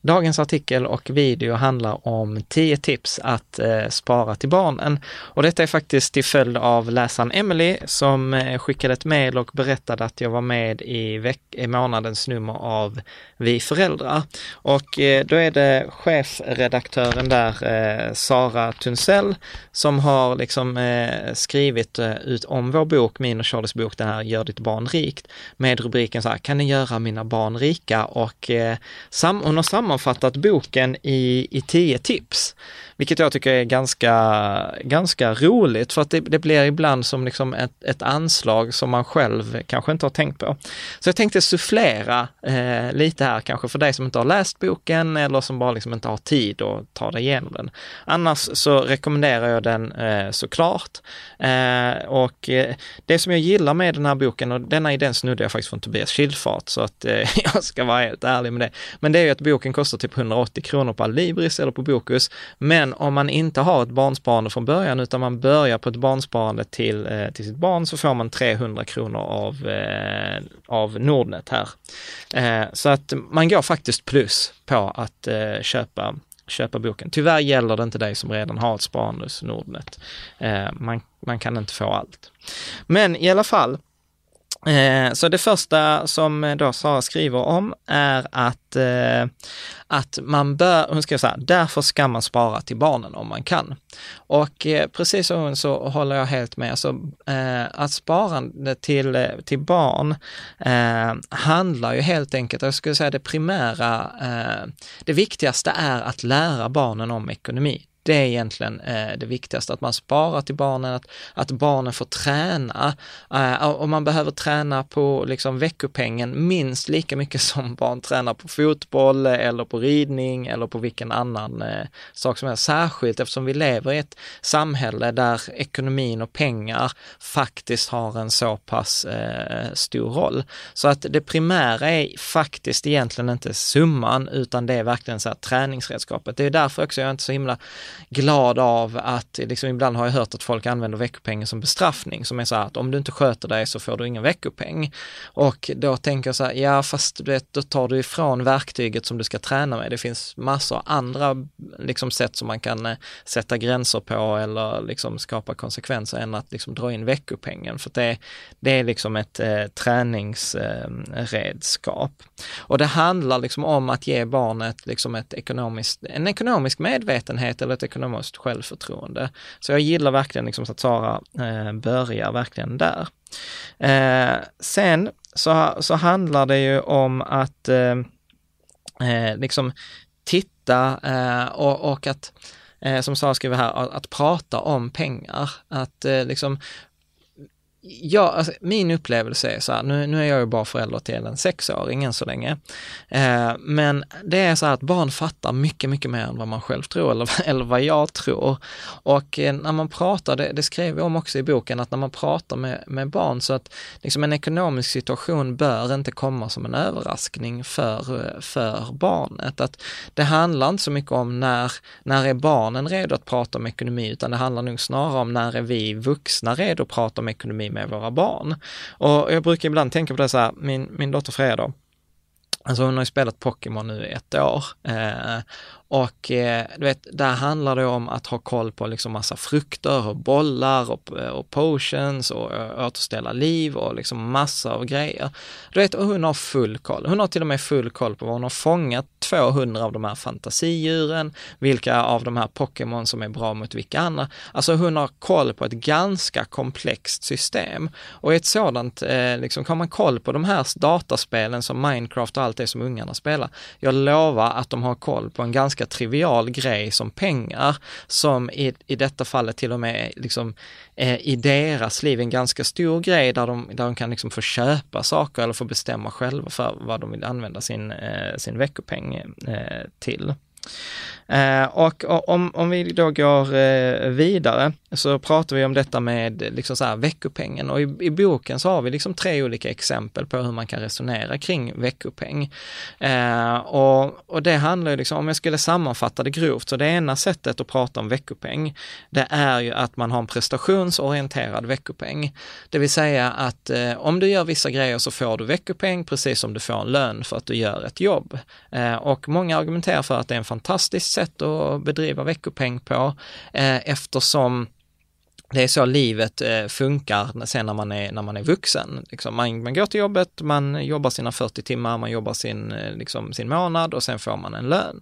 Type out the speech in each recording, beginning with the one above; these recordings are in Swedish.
Dagens artikel och video handlar om 10 tips att eh, spara till barnen. Och detta är faktiskt till följd av läsaren Emily som eh, skickade ett mejl och berättade att jag var med i, veck- i månadens nummer av Vi föräldrar. Och eh, då är det chefredaktören där, eh, Sara Tunsell, som har liksom eh, skrivit eh, ut om vår bok, min och Charlies bok, det här Gör ditt barn rikt, med rubriken så här, kan ni göra mina barn rika? Och eh, sam- hon har sammanfattat boken i, i tio tips. Vilket jag tycker är ganska, ganska roligt för att det, det blir ibland som liksom ett, ett anslag som man själv kanske inte har tänkt på. Så jag tänkte sufflera eh, lite här kanske för dig som inte har läst boken eller som bara liksom inte har tid att ta dig igenom den. Annars så rekommenderar jag den eh, såklart. Eh, och eh, det som jag gillar med den här boken, och denna idén snodde jag faktiskt från Tobias Schildfart så att eh, jag ska vara helt ärlig med det. Men det är ju att boken kostar typ 180 kronor på Alibris eller på Bokus. Men om man inte har ett barnsparande från början utan man börjar på ett barnsparande till, eh, till sitt barn så får man 300 kronor av, eh, av Nordnet här. Eh, så att man går faktiskt plus på att köpa köpa boken. Tyvärr gäller det inte dig som redan har ett sparande hos Nordnet. Man, man kan inte få allt. Men i alla fall, Eh, så det första som eh, då Sara skriver om är att, eh, att man bör, hon skriver så här, därför ska man spara till barnen om man kan. Och precis som hon så håller jag helt med. så att sparande till, till barn handlar ju helt enkelt, jag skulle säga det primära, det viktigaste är att lära barnen om ekonomi. Det är egentligen eh, det viktigaste, att man sparar till barnen, att, att barnen får träna. Eh, och man behöver träna på liksom veckopengen minst lika mycket som barn tränar på fotboll eh, eller på ridning eller på vilken annan eh, sak som helst. Särskilt eftersom vi lever i ett samhälle där ekonomin och pengar faktiskt har en så pass eh, stor roll. Så att det primära är faktiskt egentligen inte summan utan det är verkligen så här träningsredskapet. Det är därför också jag är inte så himla glad av att, liksom ibland har jag hört att folk använder veckopengen som bestraffning, som är så här att om du inte sköter dig så får du ingen veckopeng. Och då tänker jag så här, ja fast du vet, då tar du ifrån verktyget som du ska träna med. Det finns massor andra liksom sätt som man kan eh, sätta gränser på eller liksom skapa konsekvenser än att liksom dra in veckopengen. För det, det är liksom ett eh, träningsredskap. och det handlar liksom om att ge barnet liksom ett ekonomiskt, en ekonomisk medvetenhet eller ett ekonomiskt självförtroende. Så jag gillar verkligen liksom att Sara eh, börjar verkligen där. Eh, sen så, så handlar det ju om att eh, eh liksom titta eh, och, och att eh, som Sara skriver här, att, att, prata om pengar. Att eh, liksom Ja, alltså, min upplevelse är så här, nu, nu är jag ju bara förälder till en sexåring än så länge. Eh, men det är så här att barn fattar mycket, mycket mer än vad man själv tror eller, eller vad jag tror. Och eh, när man pratar, det, det skrev jag om också i boken, att när man pratar med, med barn så att liksom en ekonomisk situation bör inte komma som en överraskning för, för barnet. Att det handlar inte så mycket om när, när är barnen redo att prata om ekonomi, utan det handlar nog snarare om när är vi vuxna redo att prata om ekonomi med våra barn. Och jag brukar ibland tänka på det så här, min, min dotter då, Alltså hon har ju spelat Pokémon nu i ett år. Eh, och eh, du vet, där handlar det om att ha koll på liksom massa frukter och bollar och, eh, och potions och eh, återställa liv och liksom massa av grejer. Du vet, och hon har full koll. Hon har till och med full koll på vad hon har fångat 200 av de här fantasidjuren, vilka av de här Pokémon som är bra mot vilka andra. Alltså hon har koll på ett ganska komplext system. Och i ett sådant, eh, liksom, har man koll på de här dataspelen som Minecraft och allt det som ungarna spelar, jag lovar att de har koll på en ganska trivial grej som pengar, som i, i detta fallet till och med liksom, eh, i deras liv en ganska stor grej där de, där de kan liksom få köpa saker eller få bestämma själva för vad de vill använda sin, eh, sin veckopeng eh, till. Eh, och, om, om vi då går eh, vidare så pratar vi om detta med liksom så här, veckopengen och i, i, boken så har vi liksom tre olika exempel på hur man kan resonera kring veckopeng. Eh, och, och det handlar ju liksom, om jag skulle sammanfatta det grovt, så det ena sättet att prata om veckopeng, det är ju att man har en prestationsorienterad veckopeng. Det vill säga att eh, om du gör vissa grejer så får du veckopeng precis som du får en lön för att du gör ett jobb. Eh, och många argumenterar för att det är en fantastiskt sätt att bedriva veckopeng på eh, eftersom det är så livet eh, funkar sen när man är, när man är vuxen. Liksom man, man går till jobbet, man jobbar sina 40 timmar, man jobbar sin, eh, liksom sin månad och sen får man en lön.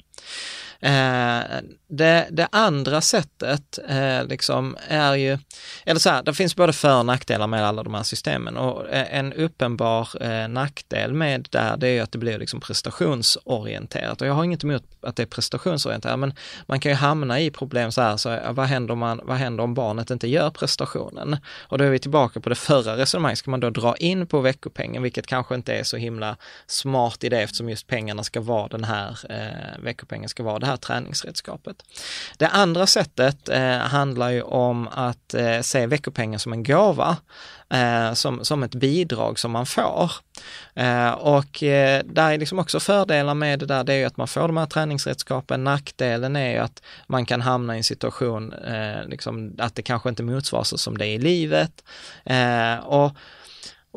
Eh, det, det, andra sättet eh, liksom är ju, eller så här, det finns både för och nackdelar med alla de här systemen och eh, en uppenbar eh, nackdel med det här det är ju att det blir liksom prestationsorienterat och jag har inget emot att det är prestationsorienterat men man kan ju hamna i problem så här, så vad händer, om man, vad händer om barnet inte gör prestationen? Och då är vi tillbaka på det förra resonemanget, ska man då dra in på veckopengen, vilket kanske inte är så himla smart idé eftersom just pengarna ska vara den här, eh, veckopengen ska vara det här träningsredskapet. Det andra sättet eh, handlar ju om att eh, se veckopengen som en gåva, eh, som, som ett bidrag som man får. Eh, och eh, där är liksom också fördelar med det där, det är ju att man får de här träningsredskapen. Nackdelen är ju att man kan hamna i en situation, eh, liksom, att det kanske inte motsvaras som det är i livet. Eh, och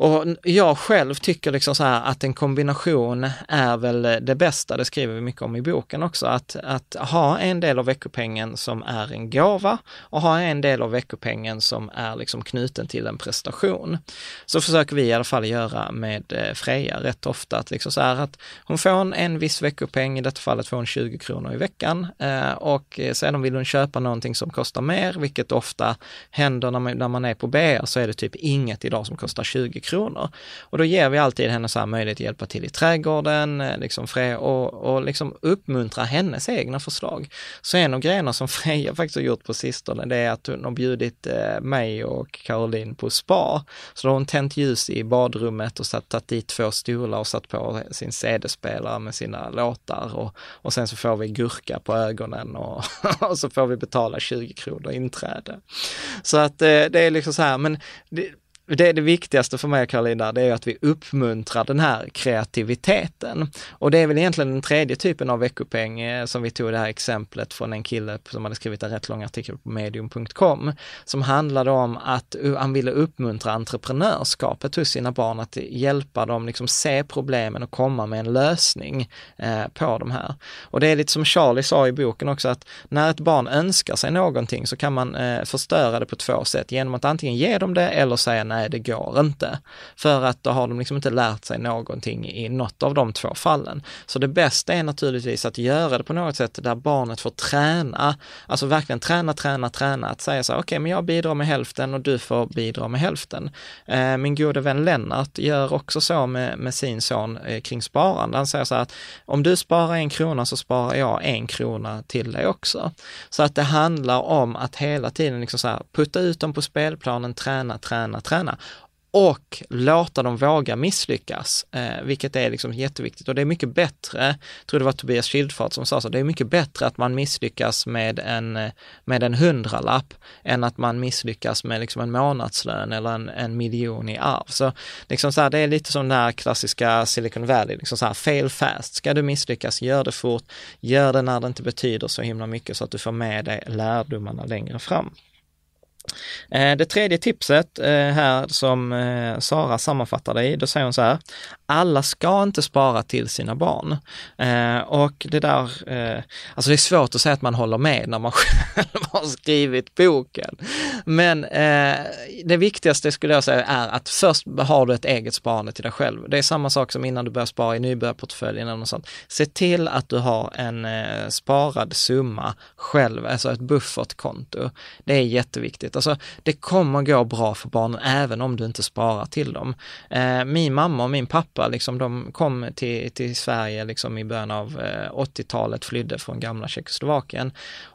och jag själv tycker liksom så här att en kombination är väl det bästa, det skriver vi mycket om i boken också, att, att ha en del av veckopengen som är en gåva och ha en del av veckopengen som är liksom knuten till en prestation. Så försöker vi i alla fall göra med eh, Freja rätt ofta, att liksom så här att hon får en, viss veckopeng, i detta fallet får hon 20 kronor i veckan eh, och eh, sedan vill hon köpa någonting som kostar mer, vilket ofta händer när man, när man är på BR så är det typ inget idag som kostar 20 kronor kronor. Och då ger vi alltid henne så här möjlighet att hjälpa till i trädgården, eh, liksom Freja, och, och liksom uppmuntra hennes egna förslag. Så en av grejerna som Freja faktiskt har gjort på sistone, det är att hon har bjudit eh, mig och Caroline på spa. Så då har hon tänt ljus i badrummet och satt, tagit dit två stolar och satt på sin CD-spelare med sina låtar och, och sen så får vi gurka på ögonen och, och så får vi betala 20 kronor inträde. Så att eh, det är liksom så här, men det, det, är det viktigaste för mig Karolina, det är att vi uppmuntrar den här kreativiteten. Och det är väl egentligen den tredje typen av veckopeng eh, som vi tog det här exemplet från en kille som hade skrivit en rätt lång artikel på medium.com som handlade om att han ville uppmuntra entreprenörskapet hos sina barn, att hjälpa dem liksom se problemen och komma med en lösning eh, på de här. Och det är lite som Charlie sa i boken också att när ett barn önskar sig någonting så kan man eh, förstöra det på två sätt genom att antingen ge dem det eller säga nej nej det går inte. För att då har de liksom inte lärt sig någonting i något av de två fallen. Så det bästa är naturligtvis att göra det på något sätt där barnet får träna, alltså verkligen träna, träna, träna, att säga så här, okej okay, men jag bidrar med hälften och du får bidra med hälften. Eh, min gode vän Lennart gör också så med, med sin son eh, kring sparande. Han säger så här att om du sparar en krona så sparar jag en krona till dig också. Så att det handlar om att hela tiden liksom så här, putta ut dem på spelplanen, träna, träna, träna träna och låta dem våga misslyckas, eh, vilket är liksom jätteviktigt. Och det är mycket bättre, jag tror det var Tobias Schildfart som sa så, det är mycket bättre att man misslyckas med en, eh, med en hundralapp än att man misslyckas med liksom en månadslön eller en, en miljon i arv. Så, liksom så här, det är lite som den här klassiska Silicon Valley, liksom så här, fail fast. Ska du misslyckas, gör det fort, gör det när det inte betyder så himla mycket så att du får med dig lärdomarna längre fram. Eh, det tredje tipset eh, här som eh, Sara sammanfattar det i, då säger hon så här, alla ska inte spara till sina barn. Och det där, alltså det är svårt att säga att man håller med när man själv har skrivit boken. Men det viktigaste skulle jag säga är att först har du ett eget sparande till dig själv. Det är samma sak som innan du börjar spara i nybörjarportföljen eller något sånt. Se till att du har en sparad summa själv, alltså ett buffertkonto. Det är jätteviktigt. Alltså, det kommer gå bra för barnen även om du inte sparar till dem. Eh, min mamma och min pappa, liksom, de kom till, till Sverige liksom, i början av eh, 80-talet, flydde från gamla Tjeckoslovakien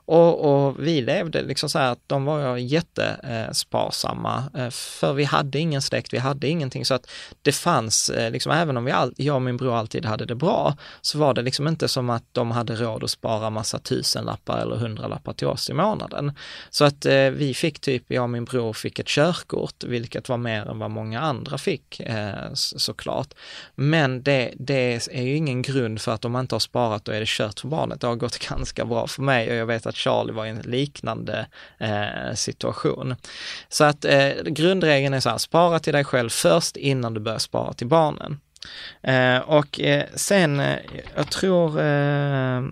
och, och, vi levde liksom så här att de var jättesparsamma, eh, eh, för vi hade ingen släkt, vi hade ingenting så att det fanns, eh, liksom även om vi all, jag och min bror alltid hade det bra, så var det liksom inte som att de hade råd att spara massa tusenlappar eller hundralappar till oss i månaden. Så att eh, vi fick typ, jag och min bror fick ett körkort, vilket var mer än vad många andra fick eh, såklart. Men det, det är ju ingen grund för att om man inte har sparat då är det kört för barnet. Det har gått ganska bra för mig och jag vet att Charlie var i en liknande eh, situation. Så att eh, grundregeln är så här, spara till dig själv först innan du börjar spara till barnen. Eh, och eh, sen, eh, jag tror, eh,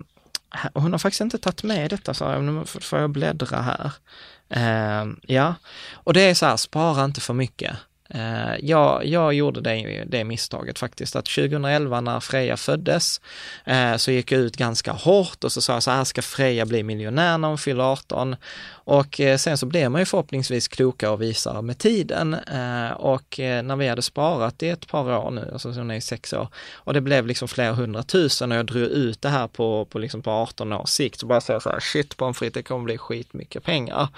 hon har faktiskt inte tagit med detta, så nu får jag bläddra här. Ehm, ja, och det är så här, spara inte för mycket. Eh, jag, jag gjorde det, det misstaget faktiskt, att 2011 när Freja föddes eh, så gick jag ut ganska hårt och så sa jag så här ska Freja bli miljonär när hon fyller 18 och eh, sen så blev man ju förhoppningsvis klokare och visare med tiden. Eh, och när vi hade sparat i ett par år nu, alltså hon är sex år, och det blev liksom flera hundratusen och jag drog ut det här på, på, liksom på 18 års sikt, så bara säga så här, shit pommes frites, det kommer bli skitmycket pengar.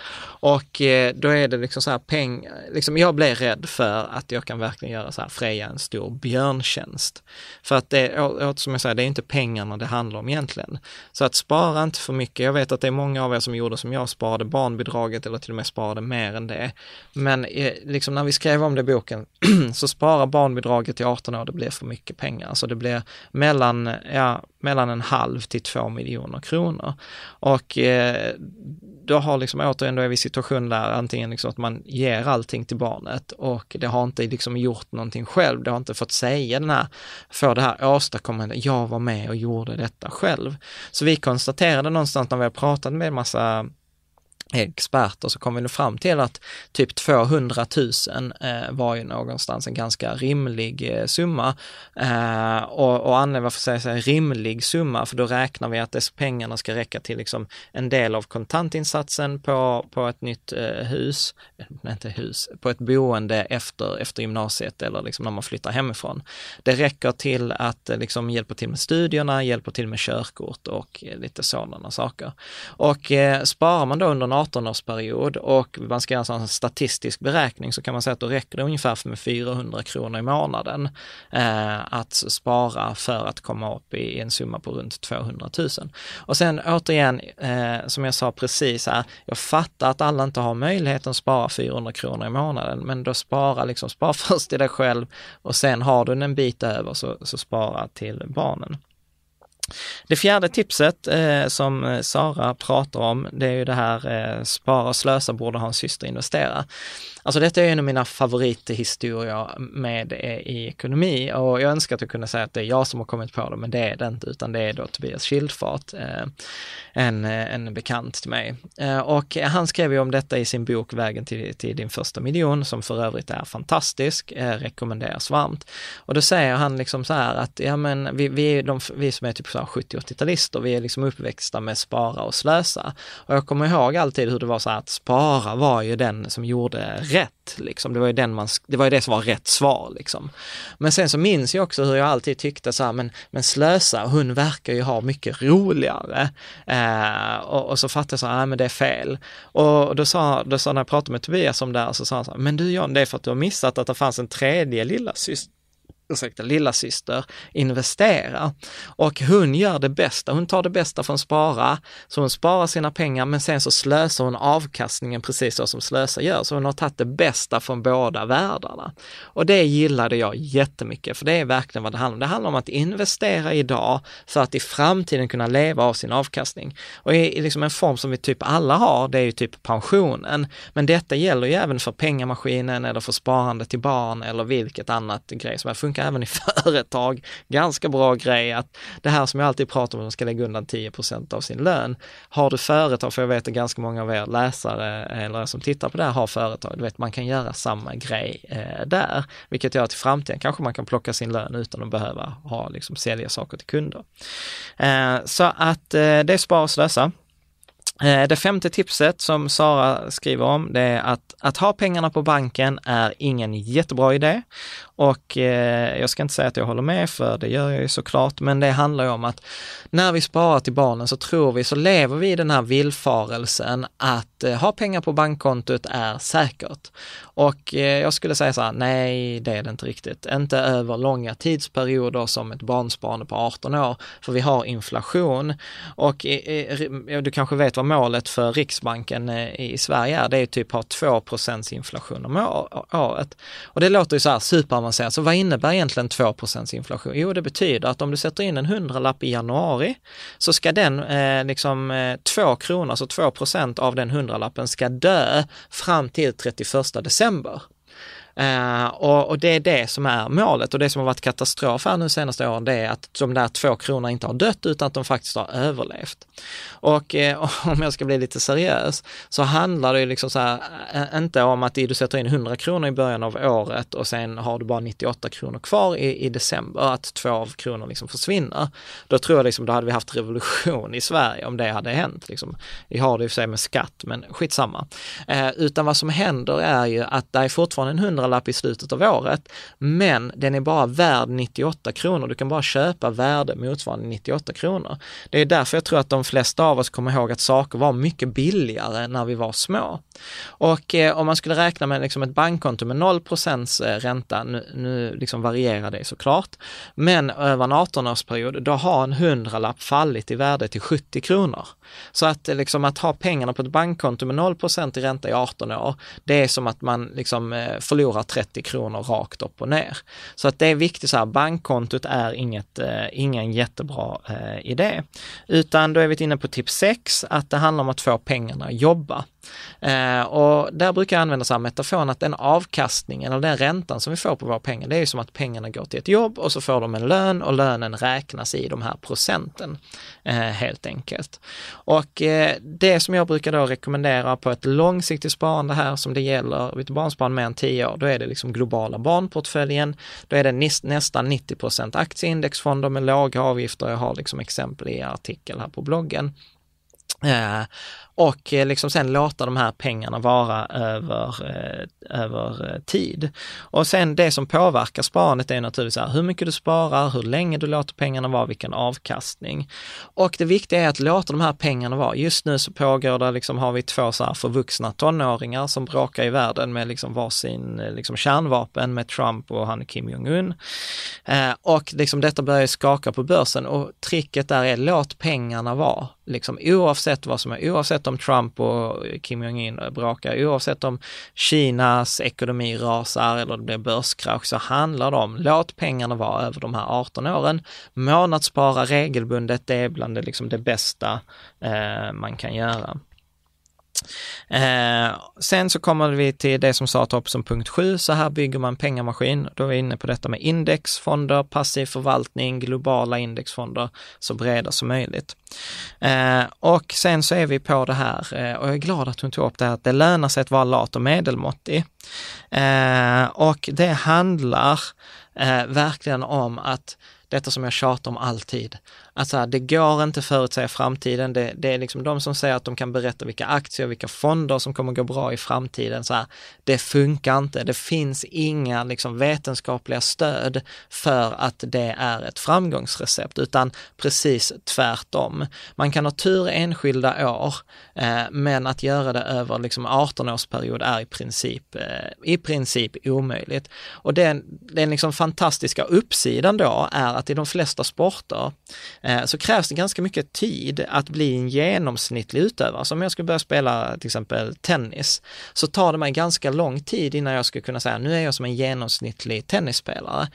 Och då är det liksom så här pengar, liksom jag blev rädd för att jag kan verkligen göra så här Freja en stor björntjänst. För att det, som jag säger, det är inte pengarna det handlar om egentligen. Så att spara inte för mycket. Jag vet att det är många av er som gjorde som jag sparade barnbidraget eller till och med sparade mer än det. Men eh, liksom när vi skrev om det i boken så spara barnbidraget till 18 år, det blir för mycket pengar. Alltså det blir mellan, ja, mellan en halv till två miljoner kronor. Och eh, då har liksom återigen, då är vi i situation där antingen liksom att man ger allting till barnet och det har inte liksom gjort någonting själv, det har inte fått säga den här, få det här åstadkommande, jag var med och gjorde detta själv. Så vi konstaterade någonstans när vi har pratat med massa experter så kom vi fram till att typ 200 000 eh, var ju någonstans en ganska rimlig eh, summa. Eh, och, och anledningen varför säger jag rimlig summa, för då räknar vi att dess pengarna ska räcka till liksom en del av kontantinsatsen på, på ett nytt hus, nej, inte hus, på ett boende efter, efter gymnasiet eller liksom när man flyttar hemifrån. Det räcker till att liksom hjälpa till med studierna, hjälpa till med körkort och lite sådana saker. Och sparar man då under 18-årsperiod och man ska göra en statistisk beräkning så kan man säga att då räcker det ungefär med 400 kronor i månaden eh, att spara för att komma upp i en summa på runt 200 000. Och sen återigen, eh, som jag sa precis här, jag fattar att alla inte har möjligheten att spara 400 kronor i månaden, men då spara liksom, spara först till dig själv och sen har du en bit över så, så spara till barnen. Det fjärde tipset eh, som eh, Sara pratar om, det är ju det här eh, spara och slösa borde ha en syster investera. Alltså detta är en av mina favorithistorier med eh, i ekonomi och jag önskar att jag kunde säga att det är jag som har kommit på det, men det är det inte, utan det är då Tobias Schildfart, eh, en, eh, en bekant till mig. Eh, och han skrev ju om detta i sin bok Vägen till, till din första miljon, som för övrigt är fantastisk, rekommenderas varmt. Och då säger han liksom så här att, ja men vi, vi, de, vi som är typ 70-80-talister, vi är liksom uppväxta med spara och slösa. Och jag kommer ihåg alltid hur det var så här att spara var ju den som gjorde rätt. Liksom. Det var ju den man, det var ju det som var rätt svar liksom. Men sen så minns jag också hur jag alltid tyckte så här, men, men Slösa, hon verkar ju ha mycket roligare. Eh, och, och, så fattade jag så här, nej men det är fel. Och då sa, då sa när jag pratade med Tobias om det här, så sa han så här, men du John, det är för att du har missat att det fanns en tredje lilla syster ursäkta, lilla syster investera. Och hon gör det bästa, hon tar det bästa från spara, så hon sparar sina pengar men sen så slösar hon avkastningen precis så som slösa gör. Så hon har tagit det bästa från båda världarna. Och det gillade jag jättemycket, för det är verkligen vad det handlar om. Det handlar om att investera idag för att i framtiden kunna leva av sin avkastning. Och i, i liksom en form som vi typ alla har, det är ju typ pensionen. Men detta gäller ju även för pengamaskinen eller för sparande till barn eller vilket annat grej som funkar även i företag. Ganska bra grej att det här som jag alltid pratar om, att man ska lägga undan 10% av sin lön. Har du företag, för jag vet att ganska många av er läsare eller som tittar på det här har företag, du vet man kan göra samma grej eh, där, vilket gör att i framtiden kanske man kan plocka sin lön utan att behöva ha, liksom, sälja saker till kunder. Eh, så att eh, det är spara och slösa. Eh, det femte tipset som Sara skriver om, det är att, att ha pengarna på banken är ingen jättebra idé. Och eh, jag ska inte säga att jag håller med, för det gör jag ju såklart, men det handlar ju om att när vi sparar till barnen så tror vi, så lever vi i den här villfarelsen att eh, ha pengar på bankkontot är säkert. Och eh, jag skulle säga så här, nej det är det inte riktigt. Inte över långa tidsperioder som ett barnsparande på 18 år, för vi har inflation. Och eh, eh du kanske vet vad målet för Riksbanken eh, i Sverige är, det är typ att ha 2% inflation om året. Och det låter ju så här superavancerat, så vad innebär egentligen 2% inflation? Jo, det betyder att om du sätter in en hundralapp i januari så ska den eh, liksom eh, 2 kronor, alltså 2 av den hundralappen ska dö fram till 31 december. Eh, och, och, det är det som är målet och det som har varit katastrof här nu senaste åren det är att de där två kronorna inte har dött utan att de faktiskt har överlevt. Och eh, om jag ska bli lite seriös så handlar det ju liksom så här, eh, inte om att du sätter in 100 kronor i början av året och sen har du bara 98 kronor kvar i, i december, att två av kronor liksom försvinner. Då tror jag liksom, då hade vi haft revolution i Sverige om det hade hänt. Liksom. Vi har det i och för sig med skatt, men skitsamma. Eh, utan vad som händer är ju att det är fortfarande en hundralapp i slutet av året, men den är bara värd 98 kronor. Du kan bara köpa värde motsvarande 98 kronor. Det är därför jag tror att de flesta av oss kommer ihåg att saker var mycket billigare när vi var små. Och eh, om man skulle räkna med liksom ett bankkonto med 0 eh, ränta, nu, nu liksom varierar det såklart, men över en 18-årsperiod, då har en hundralapp fallit i värde till 70 kronor. Så att, eh, liksom, att ha pengarna på ett bankkonto med 0% i ränta i 18 år, det är som att man liksom, eh, förlorar 30 kronor rakt upp och ner. Så att det är viktigt, så här, bankkontot är inget, eh, ingen jättebra eh, idé. Utan då är vi inne på tips 6, att det handlar om att få pengarna att jobba. Eh, och där brukar jag använda så här metaforen att den avkastningen eller den räntan som vi får på våra pengar, det är ju som att pengarna går till ett jobb och så får de en lön och lönen räknas i de här procenten eh, helt enkelt. Och eh, det som jag brukar då rekommendera på ett långsiktigt sparande här som det gäller, vid barnsparande mer än 10 år, då är det liksom globala barnportföljen. Då är det nästan 90% aktieindexfonder med låga avgifter. Jag har liksom exempel i artikel här på bloggen. Eh, och eh, liksom sen låta de här pengarna vara över, eh, över eh, tid. Och sen det som påverkar sparandet är naturligtvis här, hur mycket du sparar, hur länge du låter pengarna vara, vilken avkastning. Och det viktiga är att låta de här pengarna vara. Just nu så pågår det, liksom, har vi två så här förvuxna tonåringar som bråkar i världen med liksom varsin liksom kärnvapen med Trump och han Kim Jong-Un. Eh, och liksom detta börjar skaka på börsen och tricket där är låt pengarna vara. Liksom oavsett vad som är, oavsett oavsett om Trump och Kim Jong-Un bråkar, oavsett om Kinas ekonomi rasar eller det blir börskrasch, så handlar det om låt pengarna vara över de här 18 åren. Månadsspara regelbundet, det är bland det, liksom det bästa eh, man kan göra. Eh, sen så kommer vi till det som sa upp som punkt 7, så här bygger man pengamaskin. Då är vi inne på detta med indexfonder, passiv förvaltning, globala indexfonder, så breda som möjligt. Eh, och sen så är vi på det här, eh, och jag är glad att hon tog upp det här, att det lönar sig att vara lat och medelmåttig. Eh, och det handlar eh, verkligen om att detta som jag tjatar om alltid, Alltså det går inte förutsäga framtiden. Det, det, är liksom de som säger att de kan berätta vilka aktier, vilka fonder som kommer gå bra i framtiden. Så här, det funkar inte. Det finns inga liksom vetenskapliga stöd för att det är ett framgångsrecept, utan precis tvärtom. Man kan ha tur enskilda år, eh, men att göra det över liksom 18-årsperiod är i princip, eh, i princip omöjligt. Och den, den liksom fantastiska uppsidan då är att i de flesta sporter Eh, så krävs det ganska mycket tid att bli en genomsnittlig utövare. Så om jag skulle börja spela till exempel tennis så tar det mig ganska lång tid innan jag skulle kunna säga nu är jag som en genomsnittlig tennisspelare.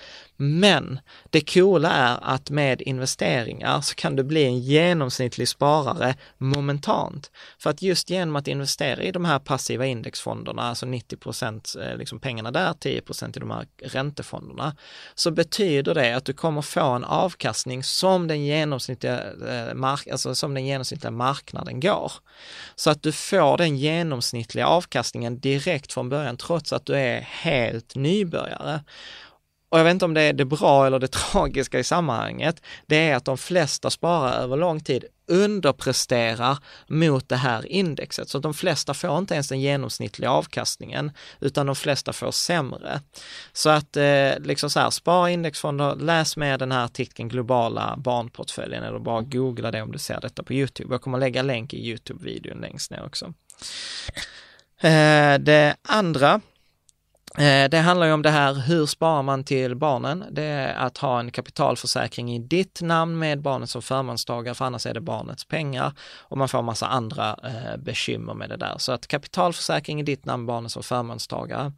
Men det coola är att med investeringar så kan du bli en genomsnittlig sparare momentant. För att just genom att investera i de här passiva indexfonderna, alltså 90 procent eh, liksom pengarna där, 10 procent i de här räntefonderna, så betyder det att du kommer få en avkastning som den genomsnittliga, eh, mark alltså som den genomsnittliga marknaden går. Så att du får den genomsnittliga avkastningen direkt från början trots att du är helt nybörjare. Och jag vet inte om det är det bra eller det tragiska i sammanhanget, det är att de flesta sparare över lång tid underpresterar mot det här indexet. Så de flesta får inte ens den genomsnittliga avkastningen, utan de flesta får sämre. Så att eh, liksom så här, spara indexfonder, läs med den här artikeln Globala barnportföljen eller bara googla det om du ser detta på Youtube. Jag kommer lägga länk i Youtube-videon längst ner också. Eh, det andra Eh, det handlar ju om det här, hur sparar man till barnen? Det är att ha en kapitalförsäkring i ditt namn med barnet som förmånstagare, för annars är det barnets pengar och man får massa andra eh, bekymmer med det där. Så att kapitalförsäkring i ditt namn, barnet som förmånstagare.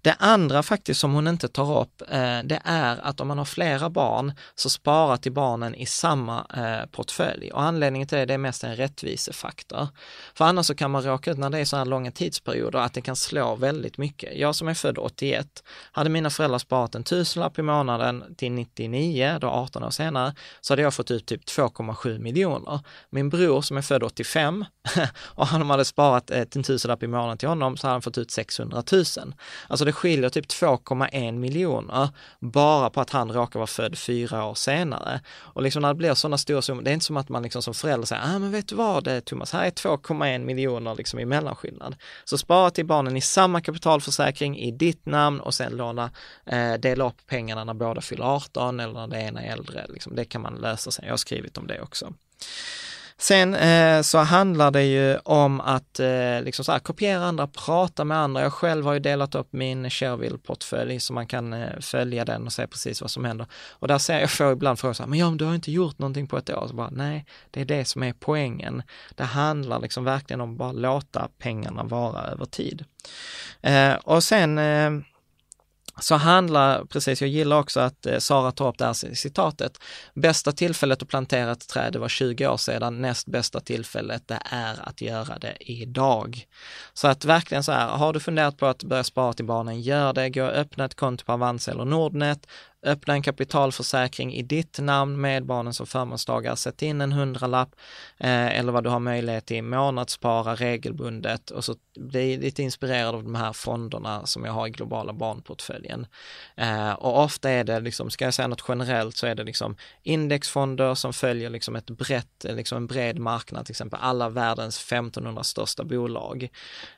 Det andra faktiskt som hon inte tar upp, eh, det är att om man har flera barn så spara till barnen i samma eh, portfölj och anledningen till det, det är mest en rättvisefaktor. För annars så kan man råka ut när det är så här långa tidsperioder att det kan slå väldigt mycket. Jag som är född 81. Hade mina föräldrar sparat en tusenlapp i månaden till 99, då 18 år senare, så hade jag fått ut typ 2,7 miljoner. Min bror som är född 85 och han hade sparat eh, en tusenlapp i månaden till honom så hade han fått ut 600 000. Alltså det skiljer typ 2,1 miljoner bara på att han råkar vara född fyra år senare. Och liksom när det blir sådana stora summor, det är inte som att man liksom som förälder säger, ah, men vet du vad eh, Thomas, här är 2,1 miljoner liksom i mellanskillnad. Så spara till barnen i samma kapitalförsäkring i ditt namn och sen låna, eh, dela upp pengarna när båda fyller 18 eller när det ena är äldre. Liksom, det kan man lösa sen. Jag har skrivit om det också. Sen eh, så handlar det ju om att eh, liksom så här, kopiera andra, prata med andra. Jag själv har ju delat upp min Shareville-portfölj så man kan eh, följa den och se precis vad som händer. Och där ser jag, får ibland frågor så här, men ja, men du har inte gjort någonting på ett år. Så bara, nej, det är det som är poängen. Det handlar liksom verkligen om att bara låta pengarna vara över tid. Eh, och sen eh, så handlar, precis, jag gillar också att eh, Sara tar upp det här citatet. Bästa tillfället att plantera ett träd, det var 20 år sedan. Näst bästa tillfället, det är att göra det idag. Så att verkligen så här, har du funderat på att börja spara till barnen, gör det. Gå och öppna ett konto på Avanza eller Nordnet öppna en kapitalförsäkring i ditt namn med barnen som förmånstagare, sätt in en hundralapp eh, eller vad du har möjlighet till, månadsspara regelbundet och så bli lite inspirerad av de här fonderna som jag har i globala barnportföljen. Eh, och ofta är det liksom, ska jag säga något generellt så är det liksom indexfonder som följer liksom ett brett, liksom en bred marknad, till exempel alla världens 1500 största bolag.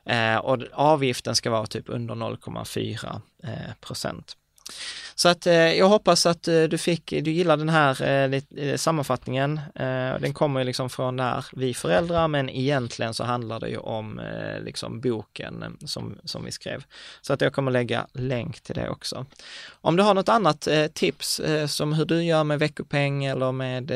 Eh, och avgiften ska vara typ under 0,4 eh, procent. Så att eh, jag hoppas att eh, du fick, du gillar den här eh, eh sammanfattningen. Eh, den kommer ju liksom från där vi föräldrar, men egentligen så handlar det ju om eh, liksom boken eh, som, som vi skrev. Så att jag kommer lägga länk till det också. Om du har något annat eh, tips eh, som hur du gör med veckopeng eller med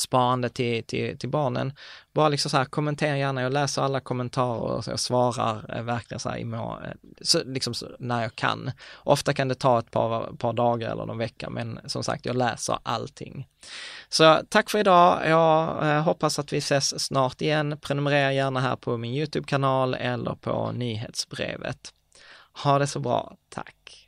sparande till, till, till barnen. Bara liksom så här, kommentera gärna, jag läser alla kommentarer och jag svarar eh, verkligen så här i må, eh, så, liksom så, när jag kan. Ofta kan det ta ett par, par dagar eller någon vecka, men som sagt, jag läser allting. Så tack för idag. Jag eh, hoppas att vi ses snart igen. Prenumerera gärna här på min Youtube-kanal eller på nyhetsbrevet. Ha det så bra. Tack!